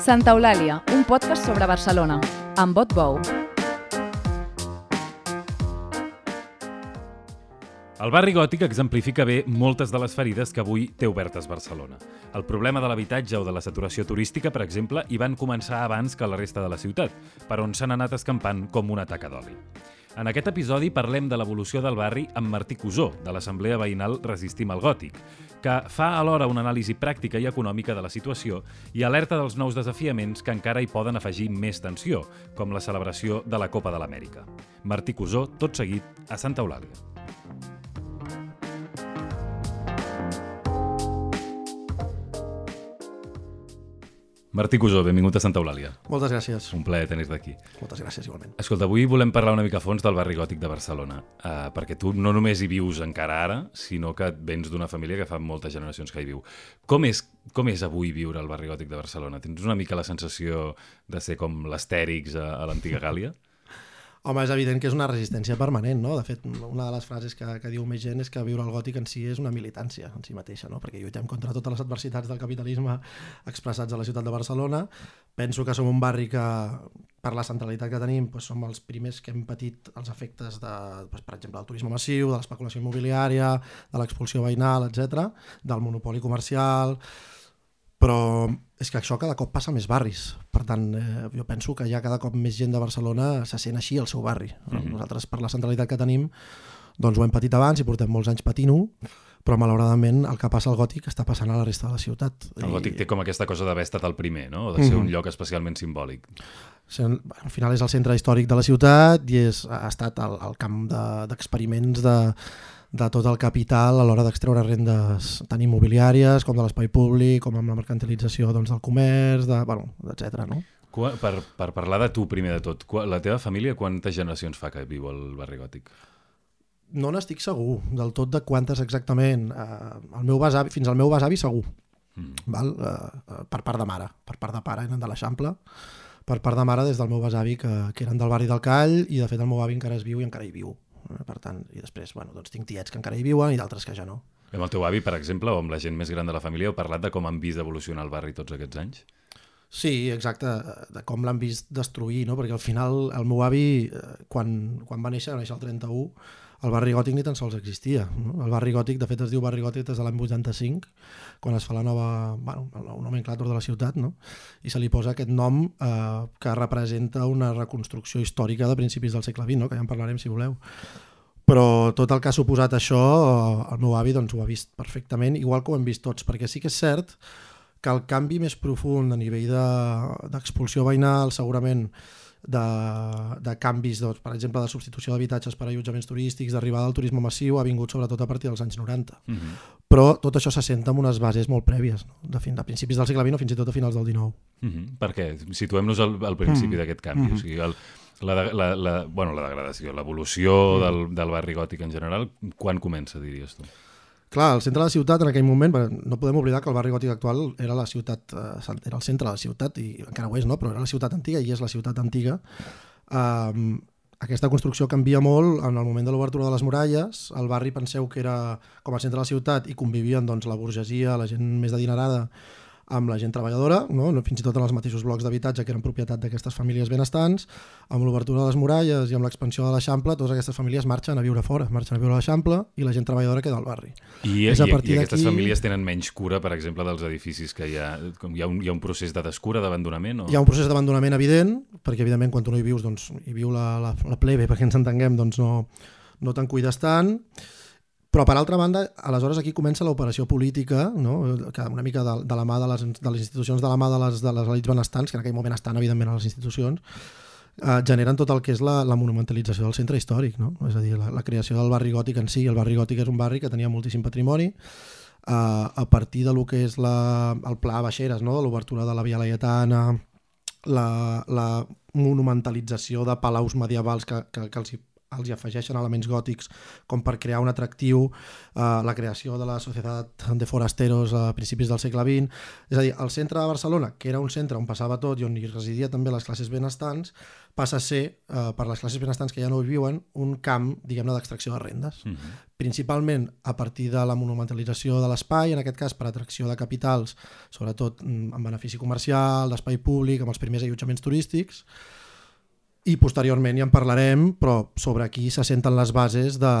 Santa Eulàlia, un podcast sobre Barcelona, amb Bot Bou. El barri gòtic exemplifica bé moltes de les ferides que avui té obertes Barcelona. El problema de l'habitatge o de la saturació turística, per exemple, hi van començar abans que la resta de la ciutat, per on s'han anat escampant com una taca d'oli. En aquest episodi parlem de l'evolució del barri amb Martí Cusó, de l'Assemblea Veïnal Resistim al Gòtic, que fa alhora una anàlisi pràctica i econòmica de la situació i alerta dels nous desafiaments que encara hi poden afegir més tensió, com la celebració de la Copa de l'Amèrica. Martí Cusó, tot seguit, a Santa Eulàlia. Martí Cusó, benvingut a Santa Eulàlia. Moltes gràcies. Un plaer tenir-te aquí. Moltes gràcies, igualment. Escolta, avui volem parlar una mica a fons del barri gòtic de Barcelona, uh, perquè tu no només hi vius encara ara, sinó que vens d'una família que fa moltes generacions que hi viu. Com és, com és avui viure al barri gòtic de Barcelona? Tens una mica la sensació de ser com l'Astèrix a, a l'antiga Gàlia? Home, és evident que és una resistència permanent, no? De fet, una de les frases que, que diu més gent és que viure al gòtic en si és una militància en si mateixa, no? Perquè lluitem contra totes les adversitats del capitalisme expressats a la ciutat de Barcelona. Penso que som un barri que, per la centralitat que tenim, doncs som els primers que hem patit els efectes, de, doncs, per exemple, del turisme massiu, de l'especulació immobiliària, de l'expulsió veïnal, etc, del monopoli comercial però és que això cada cop passa a més barris. Per tant, eh, jo penso que ja cada cop més gent de Barcelona se sent així al seu barri. Mm -hmm. Nosaltres, per la centralitat que tenim, doncs ho hem patit abans i portem molts anys patint-ho, però malauradament el que passa al Gòtic està passant a la resta de la ciutat. El Gòtic té com aquesta cosa d'haver estat el primer, no? O de ser mm -hmm. un lloc especialment simbòlic. Al final és el centre històric de la ciutat i és, ha estat el, el camp d'experiments de, de de tot el capital a l'hora d'extreure rendes tant immobiliàries com de l'espai públic, com amb la mercantilització doncs, del comerç, de, bueno, etc. No? Per, per parlar de tu primer de tot, la teva família quantes generacions fa que viu al barri gòtic? No n'estic segur del tot de quantes exactament. Uh, el meu besavi, fins al meu besavi segur. Mm. Val? Uh, per part de mare. Per part de pare eren de l'Eixample. Per part de mare des del meu besavi que, que eren del barri del Call i de fet el meu avi encara es viu i encara hi viu. Eh, per tant, i després, bueno, doncs tinc tiets que encara hi viuen i d'altres que ja no. Amb el teu avi, per exemple, o amb la gent més gran de la família, heu parlat de com han vist evolucionar el barri tots aquests anys? Sí, exacte, de com l'han vist destruir, no? perquè al final el meu avi, eh, quan, quan va néixer, va néixer el 31, el barri gòtic ni tan sols existia. No? El barri gòtic, de fet, es diu barri gòtic des de l'any 85, quan es fa la nova, bueno, el nomenclàtor de la ciutat, no? i se li posa aquest nom eh, que representa una reconstrucció històrica de principis del segle XX, no? que ja en parlarem si voleu. Però tot el que ha suposat això, eh, el meu avi doncs, ho ha vist perfectament, igual que ho hem vist tots, perquè sí que és cert que el canvi més profund a nivell d'expulsió de, veïnal, segurament de, de canvis, doncs, per exemple, de substitució d'habitatges per allotjaments turístics, d'arribada del turisme massiu, ha vingut sobretot a partir dels anys 90. Uh -huh. Però tot això s'assenta amb unes bases molt prèvies, no? de, fin, de principis del segle XX o fins i tot a finals del XIX. Uh -huh. Per què? Situem-nos al, al principi uh -huh. d'aquest canvi. Uh -huh. o sigui, el, la, la, la, bueno, la degradació, l'evolució uh -huh. del, del barri gòtic en general, quan comença, diries tu? Clar, el centre de la ciutat en aquell moment, no podem oblidar que el barri gòtic actual era la ciutat, eh, era el centre de la ciutat, i encara ho és, no? però era la ciutat antiga i és la ciutat antiga. Um, aquesta construcció canvia molt en el moment de l'obertura de les muralles. El barri penseu que era com a centre de la ciutat i convivien doncs, la burgesia, la gent més adinerada, amb la gent treballadora, no? fins i tot en els mateixos blocs d'habitatge que eren propietat d'aquestes famílies benestants, amb l'obertura de les muralles i amb l'expansió de l'Eixample, totes aquestes famílies marxen a viure fora, marxen a viure a l'Eixample i la gent treballadora queda al barri. I, és a i, i aquestes famílies tenen menys cura, per exemple, dels edificis que hi ha, com hi ha, un, hi ha un procés de descura, d'abandonament? O... Hi ha un procés d'abandonament evident, perquè evidentment quan tu no hi vius, doncs hi viu la, la, la plebe, perquè ens entenguem, doncs no, no te'n cuides tant, però, per altra banda, aleshores aquí comença l'operació política, no? que una mica de, de la mà de les, de les institucions, de la mà de les, de les elites benestants, que en aquell moment estan, evidentment, a les institucions, eh, generen tot el que és la, la monumentalització del centre històric, no? és a dir, la, la creació del barri gòtic en si. El barri gòtic és un barri que tenia moltíssim patrimoni, eh, a partir de lo que és la, el pla Baixeres, no? de l'obertura de la Via Laietana, la, la monumentalització de palaus medievals que, que, que els els hi afegeixen elements gòtics com per crear un atractiu, eh, la creació de la Societat de Forasteros a principis del segle XX. És a dir, el centre de Barcelona, que era un centre on passava tot i on hi residia també les classes benestants, passa a ser, eh, per les classes benestants que ja no hi viuen, un camp, diguem-ne, d'extracció de rendes. Mm -hmm. Principalment a partir de la monumentalització de l'espai, en aquest cas per atracció de capitals, sobretot mm, en benefici comercial, d'espai públic, amb els primers allotjaments turístics, i posteriorment ja en parlarem, però sobre aquí se senten les bases de,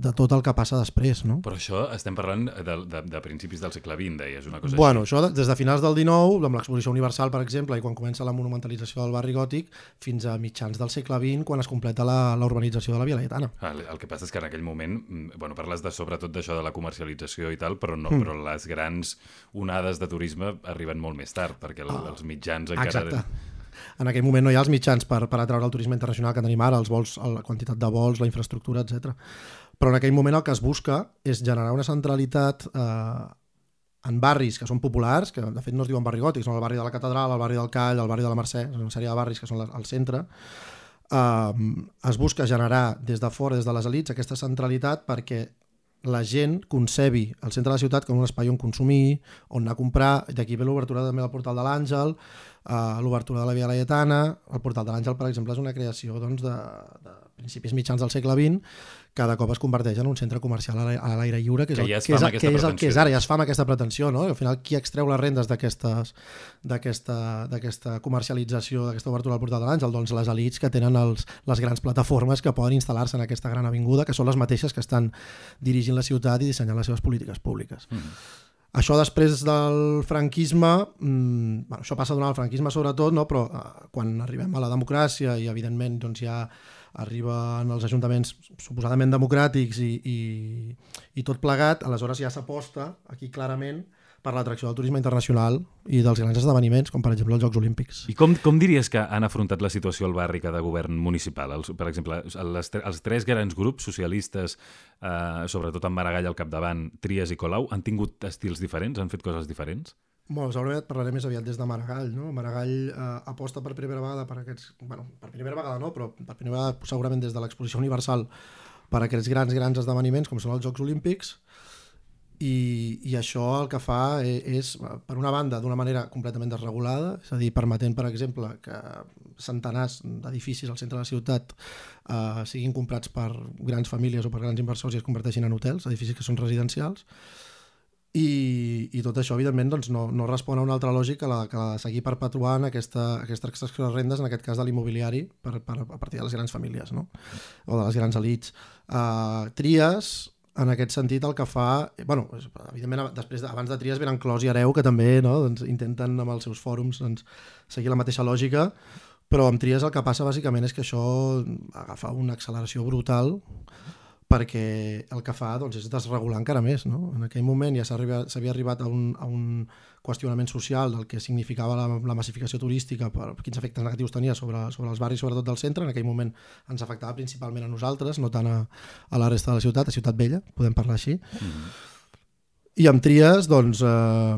de tot el que passa després. No? Però això estem parlant de, de, de principis del segle XX, deies, una cosa bueno, així. això des de finals del XIX, amb l'exposició universal, per exemple, i quan comença la monumentalització del barri gòtic, fins a mitjans del segle XX, quan es completa la, la urbanització de la Via Laietana. Ah, el, el que passa és que en aquell moment, mm, bueno, parles de, sobretot d'això de la comercialització i tal, però no, mm. però les grans onades de turisme arriben molt més tard, perquè el, ah, els mitjans encara... Exacte en aquell moment no hi ha els mitjans per, per atraure el turisme internacional que tenim ara, els vols, la quantitat de vols, la infraestructura, etc. Però en aquell moment el que es busca és generar una centralitat eh, en barris que són populars, que de fet no es diuen barri gòtics, són el barri de la Catedral, el barri del Call, el barri de la Mercè, una sèrie de barris que són al centre, eh, es busca generar des de fora, des de les elites, aquesta centralitat perquè la gent concebi el centre de la ciutat com un espai on consumir, on anar a comprar, d'aquí ve l'obertura també del portal de l'Àngel, uh, l'obertura de la Via Laietana, el portal de l'Àngel, per exemple, és una creació doncs, de, de principis mitjans del segle XX, cada cop es converteix en un centre comercial a l'aire lliure, que és, que ja que, és, que és el que és ara, ja es fa amb aquesta pretensió, no? al final qui extreu les rendes d'aquesta comercialització, d'aquesta obertura al portal de l'Àngel? Doncs les elites que tenen els, les grans plataformes que poden instal·lar-se en aquesta gran avinguda, que són les mateixes que estan dirigint la ciutat i dissenyant les seves polítiques públiques. Mm. Això després del franquisme, mmm, bueno, això passa durant el franquisme sobretot, no? però eh, quan arribem a la democràcia i evidentment doncs, hi ha arriben els ajuntaments suposadament democràtics i, i, i tot plegat, aleshores ja s'aposta aquí clarament per l'atracció del turisme internacional i dels grans esdeveniments, com per exemple els Jocs Olímpics. I com, com diries que han afrontat la situació al barri cada govern municipal? Els, per exemple, les, els tres grans grups socialistes, eh, sobretot amb Maragall al capdavant, Trias i Colau, han tingut estils diferents? Han fet coses diferents? Bueno, segurament parlaré més aviat des de Maragall, no? Maragall eh, aposta per primera vegada per aquests... Bueno, per primera vegada no, però per primera vegada segurament des de l'exposició universal per aquests grans, grans esdeveniments com són els Jocs Olímpics i, i això el que fa e, és, per una banda, d'una manera completament desregulada, és a dir, permetent, per exemple, que centenars d'edificis al centre de la ciutat eh, siguin comprats per grans famílies o per grans inversors i es converteixin en hotels, edificis que són residencials, i, i tot això, evidentment, doncs, no, no respon a una altra lògica que la, que la de seguir perpetuant aquesta, aquesta extracció de rendes, en aquest cas de l'immobiliari, per, per, a partir de les grans famílies, no? o de les grans elites. Uh, Tries, en aquest sentit, el que fa... bueno, evidentment, després de, abans de Tries venen Clos i Areu, que també no, doncs, intenten amb els seus fòrums doncs, seguir la mateixa lògica, però amb Tries el que passa bàsicament és que això agafa una acceleració brutal perquè el que fa doncs, és desregular encara més. No? En aquell moment ja s'havia arribat a un, a un qüestionament social del que significava la, la massificació turística, per quins efectes negatius tenia sobre, sobre els barris, sobretot del centre. En aquell moment ens afectava principalment a nosaltres, no tant a, a la resta de la ciutat, a Ciutat Vella, podem parlar així. Mm -hmm. I amb Tries, doncs, eh,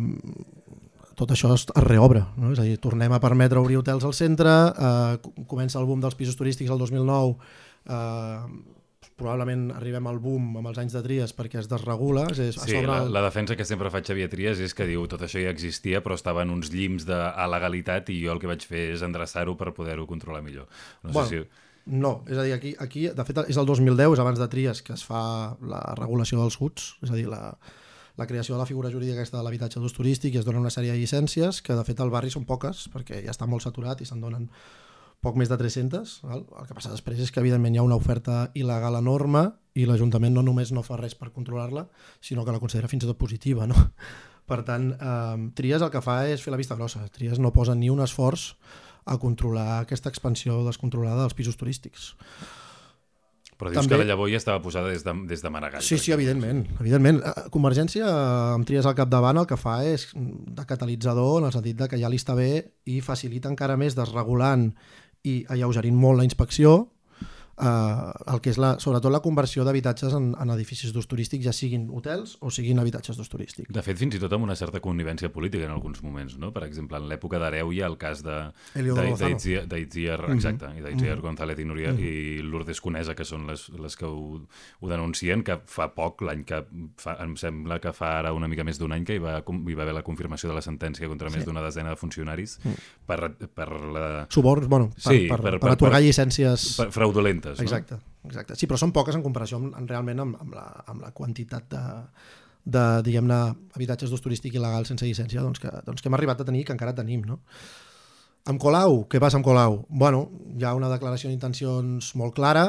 tot això es reobre, no? és a dir, tornem a permetre obrir hotels al centre, eh, comença el boom dels pisos turístics el 2009, eh, probablement arribem al boom amb els anys de Trias perquè es desregula. És, sí, la, el... la defensa que sempre fa Xavier Trias és que diu tot això ja existia però estava en uns llims de a legalitat i jo el que vaig fer és endreçar-ho per poder-ho controlar millor. No bueno, sé si... No, és a dir, aquí, aquí de fet és el 2010, és abans de Trias que es fa la regulació dels HUTs, és a dir, la, la creació de la figura jurídica aquesta de l'habitatge d'ús turístic i es donen una sèrie de llicències que de fet al barri són poques perquè ja està molt saturat i se'n donen poc més de 300. Val? El que passa després és que, evidentment, hi ha una oferta il·legal enorme i l'Ajuntament no només no fa res per controlar-la, sinó que la considera fins i tot positiva. No? Per tant, eh, Trias el que fa és fer la vista grossa. Trias no posa ni un esforç a controlar aquesta expansió descontrolada dels pisos turístics. Però dius També... que la llavor ja estava posada des de, des de Maragall. Sí, sí, evidentment. evidentment. Eh, Convergència, amb Trias al capdavant, el que fa és de catalitzador en el sentit de que ja li està bé i facilita encara més desregulant i alleugerint molt la inspecció, eh, el que és la, sobretot la conversió d'habitatges en, en edificis d'ús turístic, ja siguin hotels o siguin habitatges d'ús turístic. De fet, fins i tot amb una certa connivència política en alguns moments, no? Per exemple, en l'època d'Hereu hi ha el cas de d'Itziar, d'Itziar Mhm. exacte, i d'Itziar González i, Núria, i Lourdes Conesa, que són les, les que ho, ho denuncien, que fa poc, l'any que fa, em sembla que fa ara una mica més d'un any que hi va, hi va haver la confirmació de la sentència contra més d'una desena de funcionaris per, per, la, Suborns, bueno, per, Sí, per, per- per, per- atorgar per- llicències... per fraudulentes, no? Exacte, exacte. Sí, però són poques en comparació amb, amb realment amb, amb, la, amb la quantitat de, de diguem-ne, habitatges d'ús turístic il·legal sense llicència doncs que, doncs que hem arribat a tenir i que encara tenim, no? Amb Colau, què passa amb Colau? Bueno, hi ha una declaració d'intencions molt clara,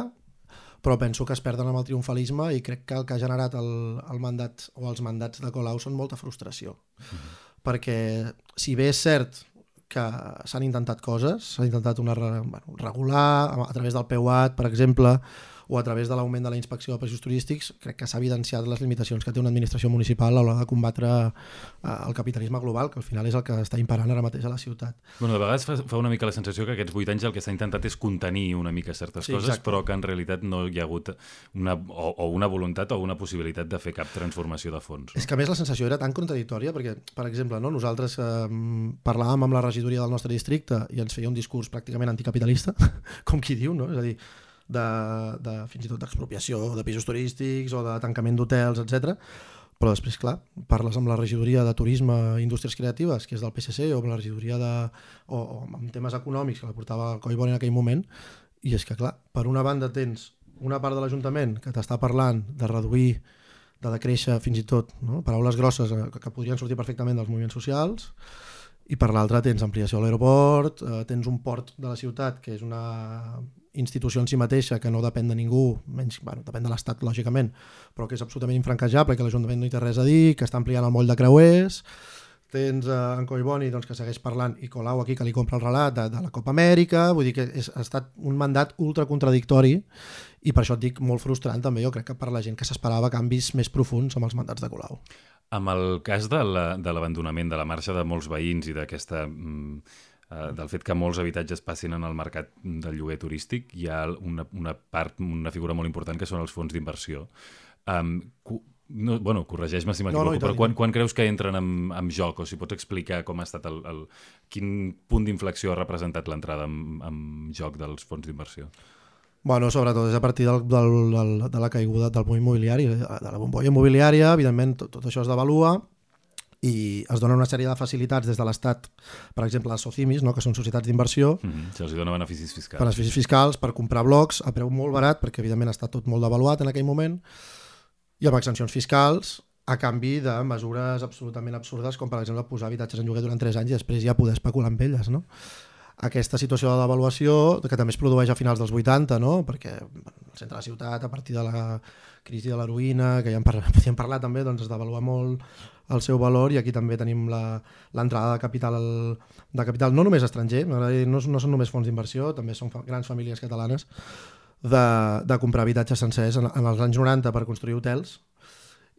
però penso que es perden amb el triomfalisme i crec que el que ha generat el, el mandat o els mandats de Colau són molta frustració. Perquè si bé és cert que s'han intentat coses, s'ha intentat una, bueno, regular a través del PEUAT, per exemple, o a través de l'augment de la inspecció de preus turístics, crec que s'ha evidenciat les limitacions que té una administració municipal a l'hora de combatre eh, el capitalisme global, que al final és el que està imperant ara mateix a la ciutat. Bueno, de vegades fa, fa una mica la sensació que aquests vuit anys el que s'ha intentat és contenir una mica certes Sí, coses, exacte. però que en realitat no hi ha hagut una, o, o una voluntat o una possibilitat de fer cap transformació de fons. És que a més la sensació era tan contradictòria perquè, per exemple, no, nosaltres eh, parlàvem amb la regidoria del nostre districte i ens feia un discurs pràcticament anticapitalista, com qui diu, no? és a dir, de, de, fins i tot d'expropiació de pisos turístics o de tancament d'hotels, etc. Però després, clar, parles amb la regidoria de Turisme i Indústries Creatives, que és del PSC, o amb la regidoria de... o, o amb temes econòmics, que la portava Collboni en aquell moment, i és que, clar, per una banda tens una part de l'Ajuntament que t'està parlant de reduir de decréixer fins i tot, no? paraules grosses eh, que, que podrien sortir perfectament dels moviments socials, i per l'altra tens ampliació de l'aeroport, eh, tens un port de la ciutat que és una institució en si mateixa que no depèn de ningú, menys, bueno, depèn de l'Estat, lògicament, però que és absolutament infranquejable, que l'Ajuntament no hi té res a dir, que està ampliant el moll de creuers, tens eh, en Collboni doncs, que segueix parlant i Colau aquí que li compra el relat de, de la Copa Amèrica, vull dir que és, ha estat un mandat ultra contradictori i per això et dic molt frustrant també, jo crec que per la gent que s'esperava canvis més profuns amb els mandats de Colau. Amb el cas de la- de l'abandonament, de la marxa de molts veïns i d'aquesta... mm, eh, del fet que molts habitatges passin en el mercat del lloguer turístic, hi ha una, una part, una figura molt important que són els fons d'inversió. Um, no, bueno, corregeix-me si m'equivoco, No, no, però quan, quan creus que entren en, en joc? O si pots explicar com ha estat el, el, quin punt d'inflexió ha representat l'entrada en, en joc dels fons d'inversió? Bueno, sobretot és a partir del, del, del, de la caiguda del moviment immobiliari, de la bombolla immobiliària, evidentment tot, tot això es devalua i es donen una sèrie de facilitats des de l'Estat, per exemple les SOCIMIS, no? que són societats d'inversió, Mm -hmm. Se'ls dona beneficis fiscals. beneficis fiscals per comprar blocs a preu molt barat, perquè evidentment està tot molt devaluat en aquell moment, i amb exencions fiscals a canvi de mesures absolutament absurdes, com per exemple posar habitatges en lloguer durant 3 anys i després ja poder especular amb elles. No? Aquesta situació de devaluació, que també es produeix a finals dels 80, no? perquè centre de la ciutat, a partir de la crisi de l'heroïna, que ja en parla, podíem parlar també, doncs es devalua molt el seu valor i aquí també tenim l'entrada de capital de capital no només estranger, no, no són només fons d'inversió, també són fa, grans famílies catalanes de, de comprar habitatges sencers en, en els anys 90 per construir hotels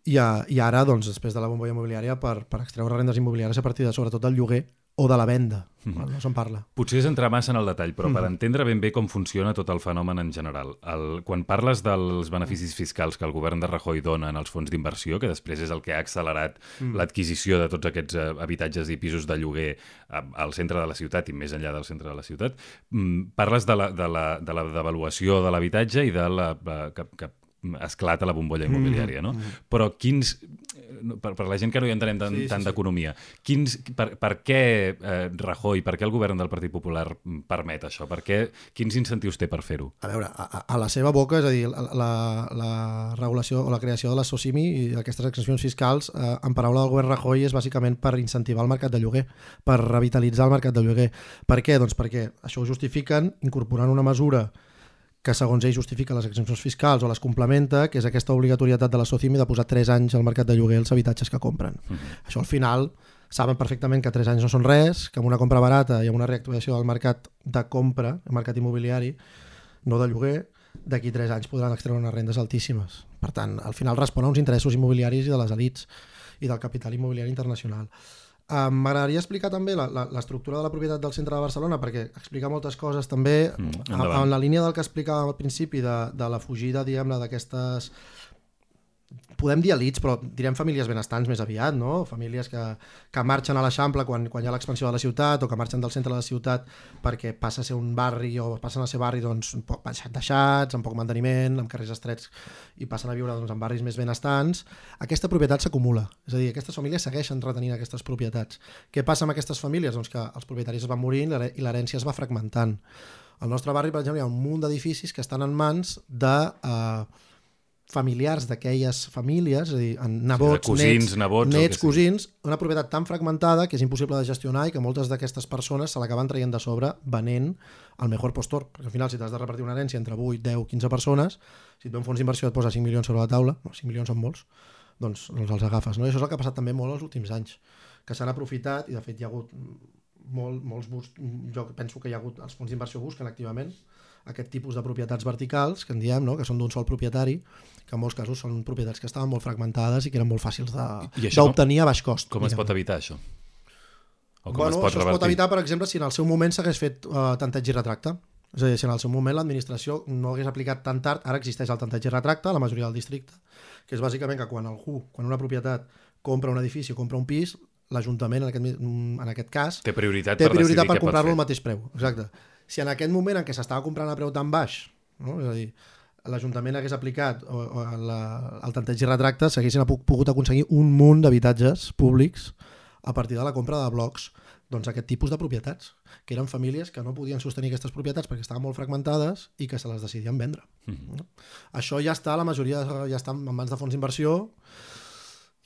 i, a, i ara, doncs, després de la bombolla immobiliària, per, per extreure rendes immobiliàries a partir de, sobretot del lloguer o de la venda, mm. no se'n parla. Potser és entrar massa en el detall, però per entendre ben bé com funciona tot el fenomen en general. El, quan parles dels beneficis fiscals que el govern de Rajoy dona en els fons d'inversió, que després és el que ha accelerat l'adquisició de tots aquests eh, habitatges i pisos de lloguer eh, al centre de la ciutat i més enllà del centre de la ciutat, mm, parles de la, de la, de la devaluació de l'habitatge i de la, eh, que, que esclata la bombolla immobiliària, no? Però quins, per, per la gent que no hi entenem tant, Sí, sí, tant sí. d'economia, quins, per, per què eh, Rajoy, per què el govern del Partit Popular permet això? Per què, quins incentius té per fer-ho? A veure, a, a- a la seva boca, és a dir, la, la, la regulació o la creació de la SOCIMI i aquestes exencions fiscals, eh, en paraula del govern Rajoy, és bàsicament per incentivar el mercat de lloguer, per revitalitzar el mercat de lloguer. Per què? Doncs perquè això ho justifiquen incorporant una mesura que segons ell justifica les exempcions fiscals o les complementa, que és aquesta obligatorietat de la SOCIMI de posar 3 anys al mercat de lloguer els habitatges que compren. Això al final saben perfectament que 3 anys no són res, que amb una compra barata i amb una reactuació del mercat de compra, el mercat immobiliari, no de lloguer, d'aquí 3 anys podran extreure unes rendes altíssimes. Per tant, al final respon a uns interessos immobiliaris i de les elites i del capital immobiliari internacional. Uh, M'agradaria explicar també l'estructura de la propietat del centre de Barcelona perquè explica moltes coses també Mm, en la línia del que explicàvem al principi de, de la fugida, d'aquestes podem dir elits, però direm famílies benestants més aviat, no? Famílies que, que marxen a l'Eixample quan, quan hi ha l'expansió de la ciutat o que marxen del centre de la ciutat perquè passa a ser un barri o passen a ser barri doncs, un poc deixats, amb poc manteniment, amb carrers estrets i passen a viure doncs, en barris més benestants, aquesta propietat s'acumula. És a dir, aquestes famílies segueixen retenint aquestes propietats. Què passa amb aquestes famílies? Doncs que els propietaris es van morint i l'herència es va fragmentant. Al nostre barri, per exemple, hi ha un munt d'edificis que estan en mans de eh, familiars d'aquelles famílies, és a dir, en nebots, cosins, nets, nebots, nets cosins, una propietat tan fragmentada que és impossible de gestionar i que moltes d'aquestes persones se l'acaben traient de sobre venent al mejor postor, perquè al final si t'has de repartir una herència entre 8, 10, 15 persones, si et ve un fons d'inversió et posa 5 milions sobre la taula, no, 5 milions són molts, doncs, doncs els agafes. No? I això és el que ha passat també molt els últims anys, que s'han aprofitat i de fet hi ha hagut molt, molts bus, jo penso que hi ha hagut, els fons d'inversió busquen activament aquest tipus de propietats verticals, que en diem, no? que són d'un sol propietari, que en molts casos són propietats que estaven molt fragmentades i que eren molt fàcils d'obtenir a baix cost. Com es diguem. pot evitar això? O com bueno, es pot això es pot revertir? evitar, per exemple, si en el seu moment s'hagués fet uh, tanteig i retracte. És a dir, si en el seu moment l'administració no hagués aplicat tant tard, ara existeix el tanteig i retracte a la majoria del districte, que és bàsicament que quan algú, quan una propietat compra un edifici o compra un pis, l'Ajuntament, en, aquest, en aquest cas, Té prioritat té per prioritat per pot comprar-lo al mateix preu. Exacte. Si en aquest moment en què s'estava comprant a preu tan baix, no? és a dir, l'Ajuntament hagués aplicat o, o la, el tanteig i retracte, s'haguessin pogut aconseguir un munt d'habitatges públics a partir de la compra de blocs doncs aquest tipus de propietats, que eren famílies que no podien sostenir aquestes propietats perquè estaven molt fragmentades i que se les decidien vendre. Mhm. no? Això ja està, la majoria ja està en mans de fons d'inversió,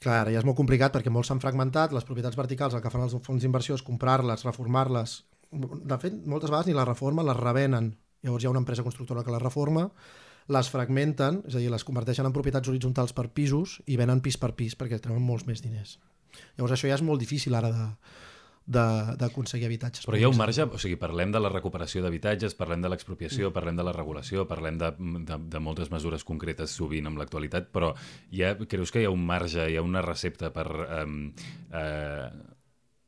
Clar, ja és molt complicat perquè molts s'han fragmentat, les propietats verticals el que fan els fons d'inversió és comprar-les, reformar-les. De fet, moltes vegades ni les reformen, les revenen. Llavors hi ha una empresa constructora que les reforma, les fragmenten, és a dir, les converteixen en propietats horitzontals per pisos i venen pis per pis perquè treuen molts més diners. Llavors això ja és molt difícil ara de de- d'aconseguir habitatges. Però hi ha un marge, o sigui, parlem de la recuperació d'habitatges, parlem de l'expropiació, Mm. parlem de la regulació, parlem de, de, de moltes mesures concretes sovint amb l'actualitat, però hi ha, creus que hi ha un marge, hi ha una recepta per eh, eh,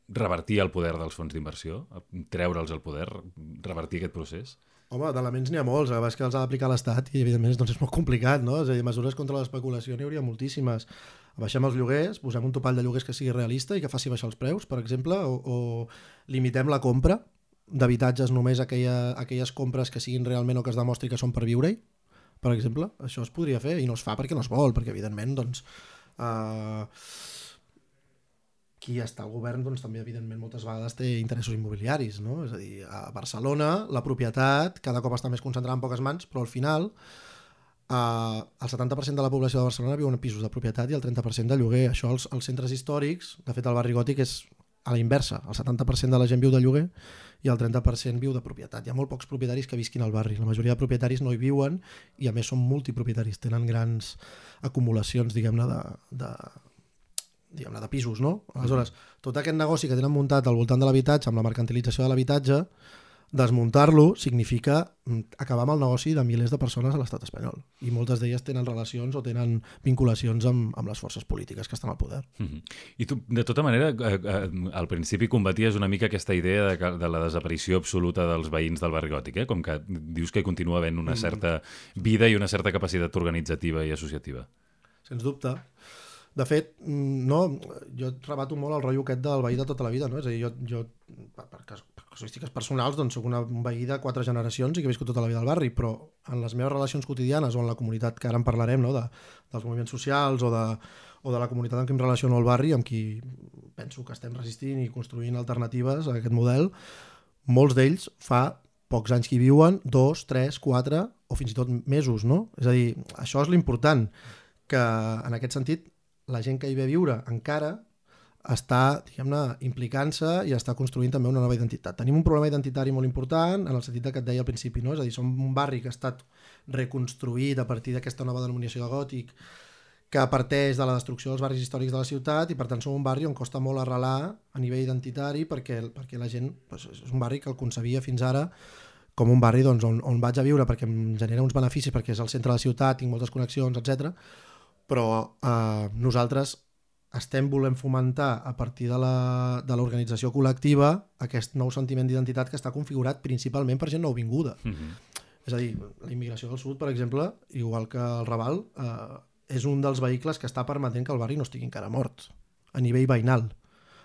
revertir el poder dels fons d'inversió, treure'ls el poder, revertir aquest procés? Home, d'elements n'hi ha molts, a vegades que els ha d'aplicar l'Estat i evidentment doncs, és molt complicat, no? És a dir, mesures contra l'especulació n'hi hauria moltíssimes. Baixem els lloguers, posem un topall de lloguers que sigui realista i que faci baixar els preus, per exemple, o, o limitem la compra d'habitatges només a aquella, aquelles compres que siguin realment o que es demostri que són per viure-hi, per exemple. Això es podria fer i no es fa perquè no es vol, perquè evidentment doncs, eh, qui està al govern doncs, també evidentment moltes vegades té interessos immobiliaris no? és a dir, a Barcelona la propietat cada cop està més concentrada en poques mans però al final eh, el 70% de la població de Barcelona viu en pisos de propietat i el 30% de lloguer això als, als centres històrics, de fet el barri gòtic és a la inversa, el 70% de la gent viu de lloguer i el 30% viu de propietat. Hi ha molt pocs propietaris que visquin al barri. La majoria de propietaris no hi viuen i a més són multipropietaris, tenen grans acumulacions, diguem-ne, de, de, diguem de pisos, no? Aleshores, tot aquest negoci que tenen muntat al voltant de l'habitatge, amb la mercantilització de l'habitatge, desmuntar-lo significa mm, acabar amb el negoci de milers de persones a l'estat espanyol. I moltes d'elles tenen relacions o tenen vinculacions amb, amb les forces polítiques que estan al poder. Mhm. I tu, de tota manera, eh, eh, al principi combaties una mica aquesta idea de, de la desaparició absoluta dels veïns del barri gòtic, eh? com que dius que hi continua havent una certa vida i una certa capacitat organitzativa i associativa. Sens dubte. De fet, mm, no, jo rebato molt el rotllo aquest del veí de tota la vida, no? És a dir, jo, jo per, per, per casuístiques personals, doncs soc una, un veí de quatre generacions i que he viscut tota la vida al barri, però en les meves relacions quotidianes o en la comunitat, que ara en parlarem, no? de, dels moviments socials o de, o de la comunitat amb qui em relaciono al barri, amb qui penso que estem resistint i construint alternatives a aquest model, molts d'ells fa pocs anys que hi viuen, dos, tres, quatre o fins i tot mesos, no? És a dir, això és l'important, que en aquest sentit la gent que hi ve a viure encara està, diguem-ne, implicant-se i està construint també una nova identitat. Tenim un problema identitari molt important en el sentit que et deia al principi, no? és a dir, som un barri que ha estat reconstruït a partir d'aquesta nova denominació de gòtic que parteix de la destrucció dels barris històrics de la ciutat i per tant som un barri on costa molt arrelar a nivell identitari perquè, perquè la gent doncs, és un barri que el concebia fins ara com un barri doncs, on, on vaig a viure perquè em genera uns beneficis perquè és al centre de la ciutat, tinc moltes connexions, etc. però eh, nosaltres estem volent fomentar a partir de la- de l'organització col·lectiva aquest nou sentiment d'identitat que està configurat principalment per gent nouvinguda. Mm -hmm. És a dir, la immigració del sud, per exemple, igual que el Raval, eh, és un dels vehicles que està permetent que el barri no estigui encara mort, a nivell veïnal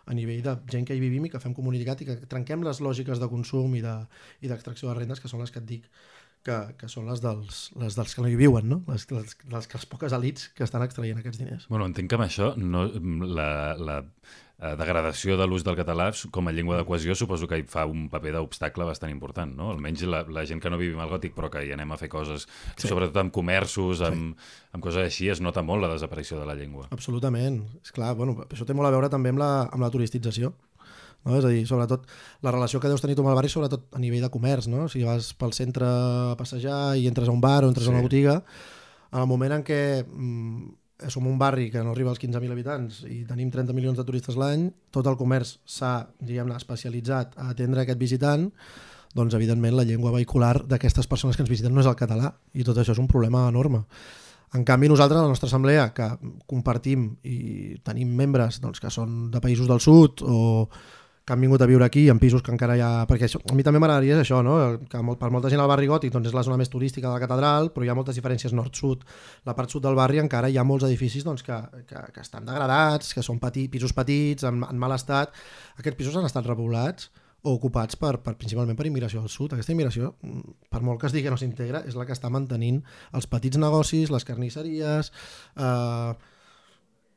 a nivell de gent que hi vivim i que fem comunicat i que trenquem les lògiques de consum i de- i d'extracció de, de rendes, que són les que et dic que, que són les dels, les dels que no hi viuen, no? les, les, les, les poques elites que estan extraient aquests diners. Bueno, entenc que amb això no, la, la eh, degradació de l'ús del català com a llengua de cohesió suposo que hi fa un paper d'obstacle bastant important, no? Almenys la, la gent que no vivim al gòtic però que hi anem a fer coses, sí. sobretot amb comerços, amb, amb coses així, es nota molt la desaparició de la llengua. Absolutament. És clar, bueno, això té molt a veure també amb la, amb la turistització. No? És a dir, sobretot, la relació que deus tenir tu amb el barri, sobretot a nivell de comerç, no? Si vas pel centre a passejar i entres a un bar o entres sí. a una botiga, en el moment en què mm, som un barri que no arriba als 15.000 habitants i tenim 30 milions de turistes l'any, tot el comerç s'ha, diguem-ne, especialitzat a atendre aquest visitant, doncs evidentment la llengua vehicular d'aquestes persones que ens visiten no és el català i tot això és un problema enorme. En canvi, nosaltres, a la nostra assemblea, que compartim i tenim membres doncs, que són de països del sud o que han vingut a viure aquí en pisos que encara hi ha... Perquè això, a mi també m'agradaria això, no? que molt, per molta gent al barri gòtic doncs, és la zona més turística de la catedral, però hi ha moltes diferències nord-sud. La part sud del barri encara hi ha molts edificis doncs, que, que, que estan degradats, que són peti, pisos petits, en, en mal estat. Aquests pisos han estat repoblats o ocupats per, per, principalment per immigració al sud. Aquesta immigració, per molt que es digui que no s'integra, és la que està mantenint els petits negocis, les carnisseries... Eh,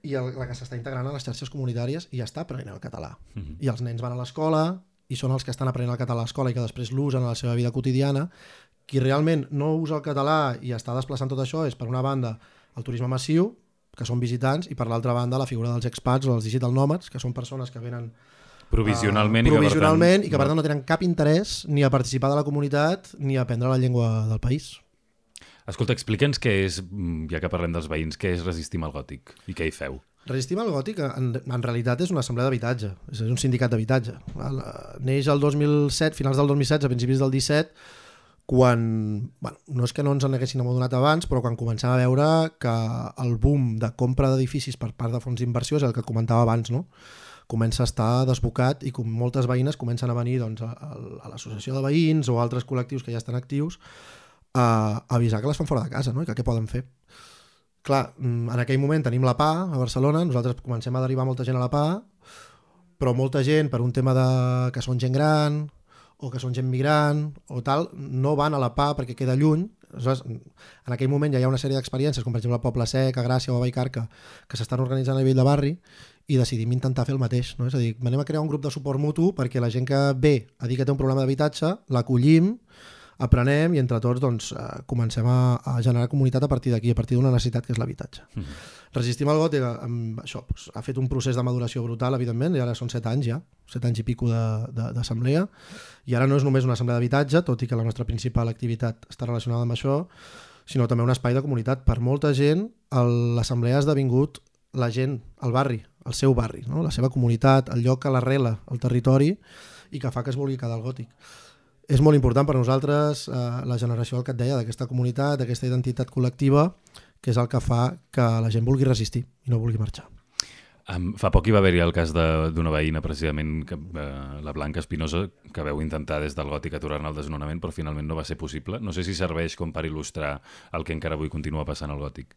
i el, la que s'està integrant a les xarxes comunitàries i ja està aprenent el català. Uh -huh. I els nens van a l'escola i són els que estan aprenent el català a l'escola i que després l'usen a la seva vida quotidiana. Qui realment no usa el català i està desplaçant tot això és, per una banda, el turisme massiu, que són visitants, i per l'altra banda, la figura dels expats o els digital nomads, que són persones que venen provisionalment, uh, i, provisionalment que, i que per tant no tenen cap interès ni a participar de la comunitat ni a aprendre la llengua del país. Escolta, explica'ns què és, ja que parlem dels veïns, què és Resistim al Gòtic i què hi feu? Resistim al Gòtic en, en realitat és una assemblea d'habitatge, és un sindicat d'habitatge. Neix el 2007, finals del 2016, a principis del 17, quan, bueno, no és que no ens en haguessin adonat abans, però quan comencem a veure que el boom de compra d'edificis per part de fons d'inversió és el que comentava abans, no? comença a estar desbocat i com moltes veïnes comencen a venir doncs, a, a l'associació de veïns o altres col·lectius que ja estan actius a avisar que les fan fora de casa no? i que què poden fer. Clar, en aquell moment tenim la PA a Barcelona, nosaltres comencem a derivar molta gent a la PA, però molta gent, per un tema de que són gent gran o que són gent migrant o tal, no van a la PA perquè queda lluny. Aleshores, en aquell moment ja hi ha una sèrie d'experiències, com per exemple a Poble Sec, a Gràcia o a Vallcarca, que s'estan organitzant a nivell de barri i decidim intentar fer el mateix. No? És a dir, anem a crear un grup de suport mutu perquè la gent que ve a dir que té un problema d'habitatge, l'acollim, aprenem i entre tots doncs, eh, comencem a, a generar comunitat a partir d'aquí, a partir d'una necessitat que és l'habitatge. Mm -hmm. Resistim al Gòtic amb això, doncs, ha fet un procés de maduració brutal, evidentment, i ara són set anys ja, set anys i pico d'assemblea, i ara no és només una assemblea d'habitatge, tot i que la nostra principal activitat està relacionada amb això, sinó també un espai de comunitat. Per molta gent, l'assemblea ha esdevingut la gent, el barri, el seu barri, no? la seva comunitat, el lloc que l'arrela, el territori, i que fa que es vulgui quedar al gòtic és molt important per nosaltres eh, la generació del que et deia, d'aquesta comunitat, d'aquesta identitat col·lectiva, que és el que fa que la gent vulgui resistir i no vulgui marxar. Um, fa poc hi va haver-hi el cas d'una veïna, precisament, que, uh, la Blanca Espinosa, que veu intentar des del gòtic aturar-ne el desnonament, però finalment no va ser possible. No sé si serveix com per il·lustrar el que encara avui continua passant al gòtic.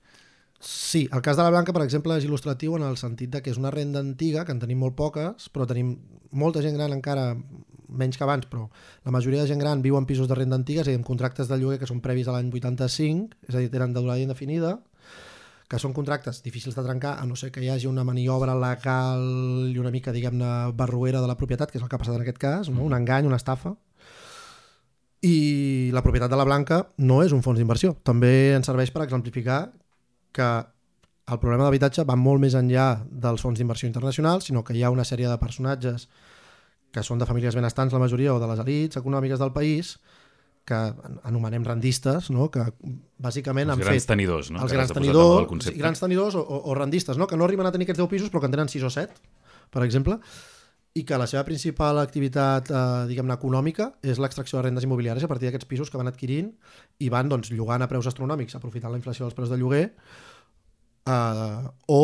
Sí, el cas de la Blanca, per exemple, és il·lustratiu en el sentit de que és una renda antiga, que en tenim molt poques, però tenim molta gent gran encara, menys que abans, però la majoria de gent gran viu en pisos de renda antiga, és a dir, amb contractes de lloguer que són previs a l'any 85, és a dir, tenen de durada indefinida, que són contractes difícils de trencar, a no ser que hi hagi una maniobra legal i una mica, diguem-ne, barruera de la propietat, que és el que ha passat en aquest cas, no? un engany, una estafa, i la propietat de la Blanca no és un fons d'inversió. També ens serveix per exemplificar que el problema d'habitatge va molt més enllà dels fons d'inversió internacionals, sinó que hi ha una sèrie de personatges que són de famílies benestants, la majoria, o de les elites econòmiques del país, que anomenem rendistes, no? que bàsicament els han grans fet... tenidors, no? Els grans el tenidors, sí, grans tenidors o, o, o rendistes, no? que no arriben a tenir aquests 10 pisos però que en tenen 6 o 7, per exemple, i que la seva principal activitat eh, diguem-ne econòmica és l'extracció de rendes immobiliàries a partir d'aquests pisos que van adquirint i van doncs, llogant a preus astronòmics aprofitant la inflació dels preus de lloguer eh, o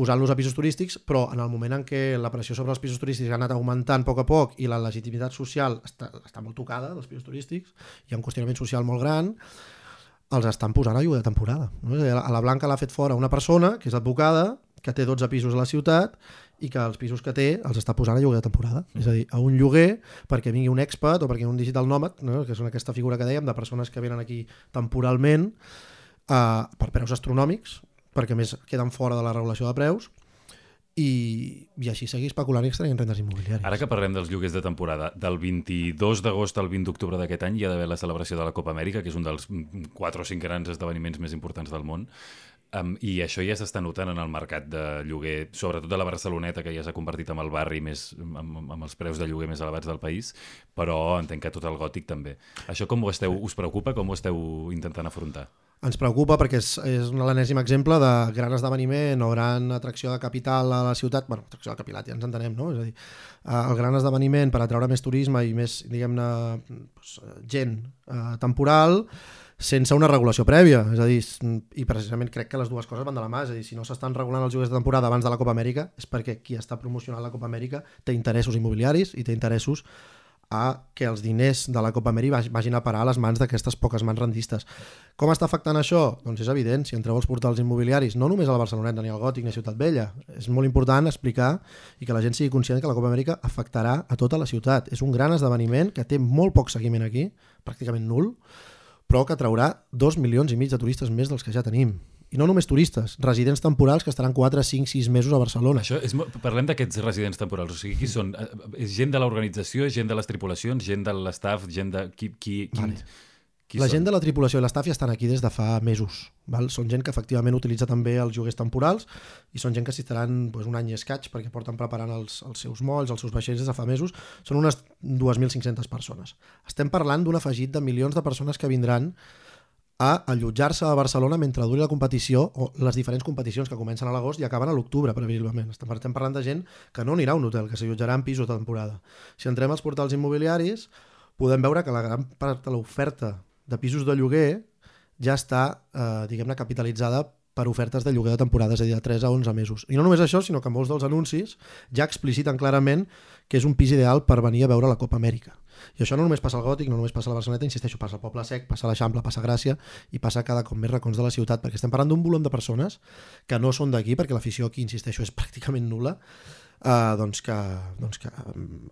posant-los a pisos turístics, però en el moment en què la pressió sobre els pisos turístics ha anat augmentant a poc a poc i la legitimitat social està, està molt tocada dels pisos turístics, hi ha un qüestionament social molt gran, els estan posant a lloguer de temporada. No? És a dir, a la Blanca l'ha fet fora una persona, que és advocada, que té 12 pisos a la ciutat i que els pisos que té els està posant a lloguer de temporada. Mm. És a dir, a un lloguer perquè vingui un expat o perquè un digital nòmad, no? que és aquesta figura que dèiem de persones que venen aquí temporalment uh, per preus astronòmics, perquè més queden fora de la regulació de preus, i, i així seguir especulant i extraient rendes immobiliàries. Ara que parlem dels lloguers de temporada, del 22 d'agost al 20 d'octubre d'aquest any hi ha d'haver la celebració de la Copa Amèrica, que és un dels 4 o 5 grans esdeveniments més importants del món. Um, I això ja s'està notant en el mercat de lloguer, sobretot de la Barceloneta, que ja s'ha convertit en el barri més, amb, amb els preus de lloguer més elevats del país, però entenc que tot el gòtic també. Això com ho esteu, us preocupa? Com ho esteu intentant afrontar? Ens preocupa perquè és, és l'enèsim exemple de gran esdeveniment o gran atracció de capital a la ciutat, bueno, atracció de capital, ja ens entenem, no? És a dir, eh, el gran esdeveniment per atraure més turisme i més, diguem-ne, doncs, gent eh, temporal, sense una regulació prèvia, és a dir, i precisament crec que les dues coses van de la mà, és a dir, si no s'estan regulant els jocs de temporada abans de la Copa Amèrica és perquè qui està promocionant la Copa Amèrica té interessos immobiliaris i té interessos a que els diners de la Copa Amèrica vagin a parar a les mans d'aquestes poques mans rendistes. Com està afectant això? Doncs és evident, si entreu als portals immobiliaris, no només a la Barceloneta, ni al Gòtic, ni a Ciutat Vella, és molt important explicar i que la gent sigui conscient que la Copa Amèrica afectarà a tota la ciutat. És un gran esdeveniment que té molt poc seguiment aquí, pràcticament nul, però que traurà dos milions i mig de turistes més dels que ja tenim i no només turistes, residents temporals que estaran 4, 5, 6 mesos a Barcelona. Això és, parlem d'aquests residents temporals, o sigui, qui són? Eh, és gent de l'organització, gent de les tripulacions, gent de l'estaf, gent de... Qui, qui, qui, vale. qui la són? gent de la tripulació i l'estaf ja estan aquí des de fa mesos. Val? Són gent que efectivament utilitza també els lloguers temporals i són gent que s'hi estaran pues, un any i escaig perquè porten preparant els, els seus molls, els seus vaixells des de fa mesos. Són unes 2.500 persones. Estem parlant d'un afegit de milions de persones que vindran a allotjar-se a Barcelona mentre duri la competició o les diferents competicions que comencen a l'agost i acaben a l'octubre, previsiblement. Estem parlant de gent que no anirà a un hotel, que s'allotjarà en pisos de temporada. Si entrem als portals immobiliaris, podem veure que la gran part de l'oferta de pisos de lloguer ja està, eh, diguem-ne, capitalitzada per ofertes de lloguer de temporada, és a dir, de 3 a 11 mesos. I no només això, sinó que molts dels anuncis ja expliciten clarament que és un pis ideal per venir a veure la Copa Amèrica. I això no només passa al Gòtic, no només passa a la Barceloneta, insisteixo, passa al Poble Sec, passa a l'Eixample, passa a Gràcia i passa cada cop més racons de la ciutat, perquè estem parlant d'un volum de persones que no són d'aquí, perquè l'afició aquí, insisteixo, és pràcticament nula, eh, doncs que, doncs que,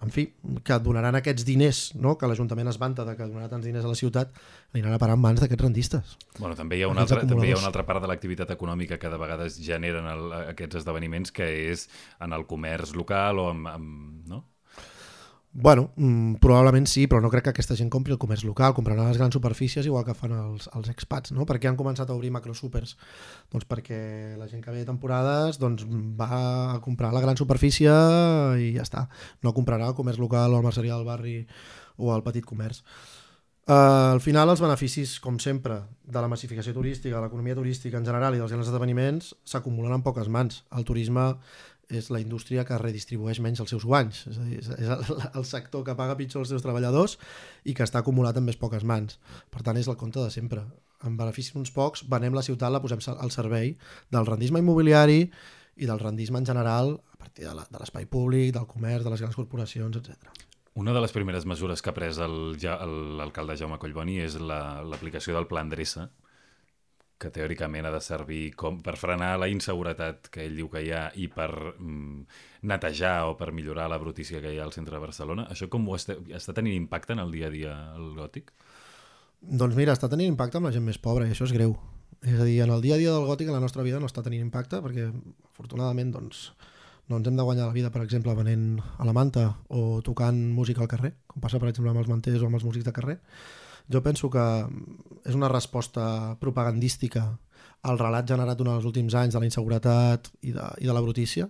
en fi, que donaran aquests diners, no? que l'Ajuntament es vanta de que donarà tants diners a la ciutat, aniran a parar en mans d'aquests rendistes. Bueno, també hi ha una, altra, també hi ha una altra part de l'activitat econòmica que de vegades generen el, aquests esdeveniments, que és en el comerç local o amb, amb no? Bueno, mm, probablement sí, però no crec que aquesta gent compri el comerç local, compraran les grans superfícies igual que fan els, els expats, no? Per què han començat a obrir macrosupers? Doncs perquè la gent que ve de temporades doncs, va a comprar la gran superfície i ja està. No comprarà el comerç local o el merceria del barri o el petit comerç. Uh, al final, els beneficis, com sempre, de la massificació turística, l'economia turística en general i dels grans esdeveniments s'acumulen en poques mans. El turisme és la indústria que redistribueix menys els seus guanys. És, a dir, és el, el sector que paga pitjor els seus treballadors i que està acumulat en més poques mans. Per tant, és el compte de sempre. En benefici d'uns pocs, venem la ciutat, la posem al servei del rendisme immobiliari i del rendisme en general a partir de l'espai públic, del comerç, de les grans corporacions, etc. Una de les primeres mesures que ha pres l'alcalde Jaume Collboni és l'aplicació la, del Pla Endreça, que teòricament ha de servir com per frenar la inseguretat que ell diu que hi ha i per mm, netejar o per millorar la brutícia que hi ha al centre de Barcelona. Això com ho està, està tenint impacte en el dia a dia al gòtic? Doncs mira, està tenint impacte amb la gent més pobra i això és greu. És a dir, en el dia a dia del gòtic en la nostra vida no està tenint impacte perquè afortunadament doncs, no ens hem de guanyar la vida, per exemple, venent a la manta o tocant música al carrer, com passa, per exemple, amb els manters o amb els músics de carrer, jo penso que és una resposta propagandística al relat generat durant els últims anys de la inseguretat i de, i de la brutícia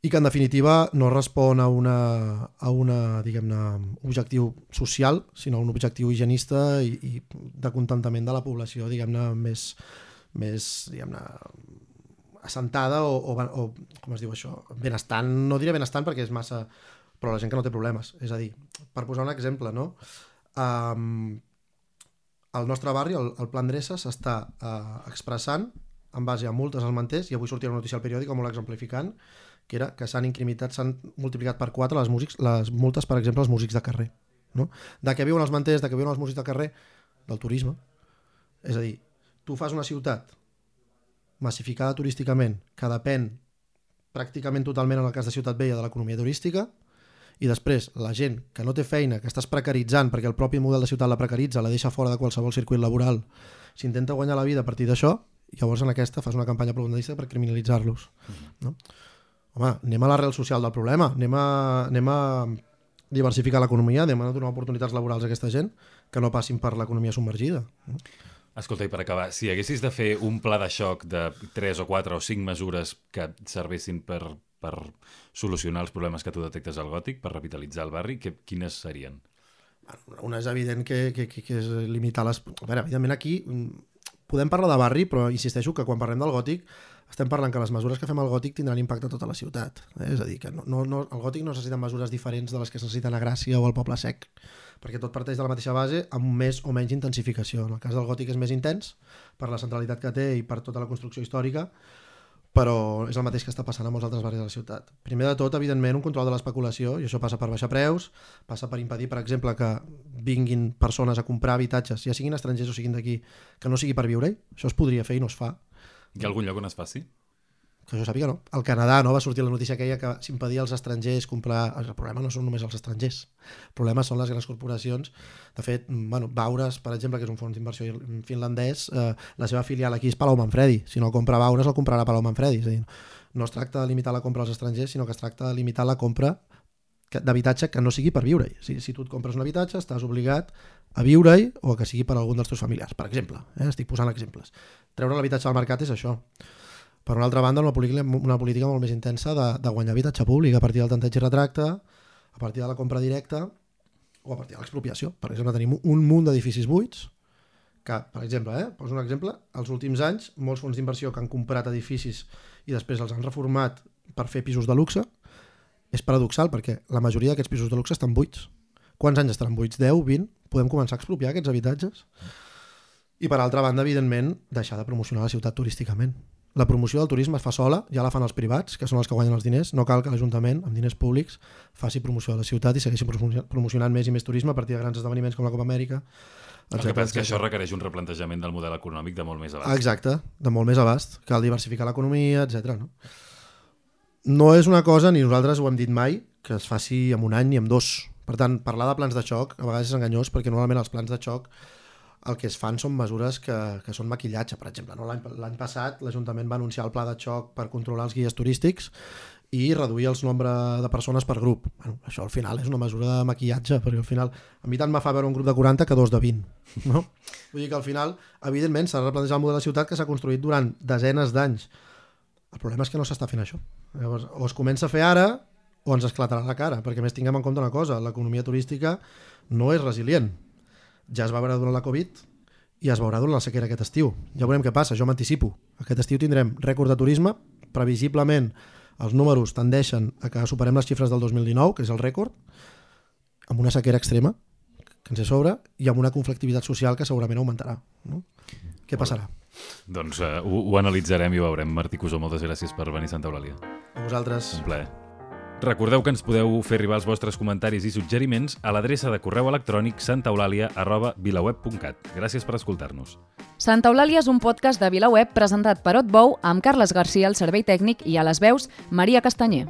i que en definitiva no respon a una, a una diguem-ne, objectiu social, sinó a un objectiu higienista i, i de contentament de la població, diguem-ne, més, més diguem-ne, assentada o, o, o, com es diu això, benestant, no diré benestant perquè és massa, però la gent que no té problemes. És a dir, per posar un exemple, no? Um, el nostre barri, el, el Plan Dreça, s'està uh, expressant en base a multes als manters, i avui sortia una notícia al periòdic molt exemplificant, que era que s'han incrimitat, s'han multiplicat per 4 les, músics, les multes, per exemple, als músics de carrer. No? De què viuen els manters, de què viuen els músics de carrer, del turisme. És a dir, tu fas una ciutat massificada turísticament, que depèn pràcticament totalment en el cas de Ciutat Vella de l'economia turística, i després la gent que no té feina, que estàs precaritzant perquè el propi model de ciutat la precaritza, la deixa fora de qualsevol circuit laboral, s'intenta guanyar la vida a partir d'això, llavors en aquesta fas una campanya propagandista per criminalitzar-los. No? Home, anem a l'arrel social del problema, anem a, anem a diversificar l'economia, anem a donar oportunitats laborals a aquesta gent que no passin per l'economia submergida. No? Escolta, i per acabar, si haguessis de fer un pla de xoc de 3 o 4 o 5 mesures que servessin per, per solucionar els problemes que tu detectes al gòtic, per revitalitzar el barri, que, quines serien? Una és evident que, que, que, és limitar les... A veure, evidentment aquí mm, podem parlar de barri, però insisteixo que quan parlem del gòtic estem parlant que les mesures que fem al gòtic tindran impacte a tota la ciutat. Eh? És a dir, que no, no, no, el gòtic no necessita mesures diferents de les que es necessiten a Gràcia o al Poble Sec, perquè tot parteix de la mateixa base amb més o menys intensificació. En el cas del gòtic és més intens per la centralitat que té i per tota la construcció històrica, però és el mateix que està passant a molts altres barris de la ciutat. Primer de tot, evidentment, un control de l'especulació, i això passa per baixar preus, passa per impedir, per exemple, que vinguin persones a comprar habitatges, ja siguin estrangers o siguin d'aquí, que no sigui per viure-hi. Això es podria fer i no es fa. Hi ha algun lloc on es faci? Que jo sàpiga, no. Al Canadà no va sortir la notícia aquella que s'impedia als estrangers comprar... El problema no són només els estrangers. El problema són les grans corporacions. De fet, bueno, Baures, per exemple, que és un fons d'inversió finlandès, eh, la seva filial aquí és Palau Manfredi. Si no compra Baures, el comprarà Palau Manfredi. És a dir, no es tracta de limitar la compra als estrangers, sinó que es tracta de limitar la compra d'habitatge que no sigui per viure-hi. Si, si tu et compres un habitatge, estàs obligat a viure-hi o que sigui per algun dels teus familiars, per exemple. Eh? Estic posant exemples. Treure l'habitatge al mercat és això. Per una altra banda, una política, una política molt més intensa de, de guanyar habitatge públic a partir del tanteig i retracte, a partir de la compra directa o a partir de l'expropiació. Per exemple, tenim un munt d'edificis buits que, per exemple, eh, poso un exemple, els últims anys molts fons d'inversió que han comprat edificis i després els han reformat per fer pisos de luxe és paradoxal perquè la majoria d'aquests pisos de luxe estan buits. Quants anys estaran buits? 10, 20? Podem començar a expropiar aquests habitatges? I per altra banda, evidentment, deixar de promocionar la ciutat turísticament. La promoció del turisme es fa sola, ja la fan els privats, que són els que guanyen els diners. No cal que l'Ajuntament, amb diners públics, faci promoció de la ciutat i segueixi promocionant més i més turisme a partir de grans esdeveniments com la Copa Amèrica. El que passa és que això requereix un replantejament del model econòmic de molt més abast. Exacte, de molt més abast. Cal diversificar l'economia, etc. No? no és una cosa, ni nosaltres ho hem dit mai, que es faci en un any ni en dos. Per tant, parlar de plans de xoc a vegades és enganyós perquè normalment els plans de xoc el que es fan són mesures que, que són maquillatge, per exemple. No? L'any passat l'Ajuntament va anunciar el pla de xoc per controlar els guies turístics i reduir el nombre de persones per grup. Bueno, això al final és una mesura de maquillatge, perquè al final a mi tant me fa veure un grup de 40 que dos de 20. No? Vull dir que al final, evidentment, s'ha de replantejar el model de ciutat que s'ha construït durant desenes d'anys. El problema és que no s'està fent això. Llavors, o es comença a fer ara o ens esclatarà la cara, perquè més tinguem en compte una cosa, l'economia turística no és resilient. Ja es va veure durant la Covid i es veurà durant la sequera aquest estiu. Ja veurem què passa, jo m'anticipo. Aquest estiu tindrem rècord de turisme, previsiblement els números tendeixen a que superem les xifres del 2019, que és el rècord, amb una sequera extrema, que ens és sobre, i amb una conflictivitat social que segurament augmentarà. No? Què passarà? Doncs uh, ho, ho analitzarem i ho veurem. Martí Cusó, moltes gràcies per venir a Santa Eulàlia. A vosaltres. Un plaer. Recordeu que ens podeu fer arribar els vostres comentaris i suggeriments a l'adreça de correu electrònic santaeulàlia.vilaweb.cat. Gràcies per escoltar-nos. Santa Eulàlia és un podcast de VilaWeb presentat per Otbou amb Carles Garcia al servei tècnic i a les veus Maria Castanyer.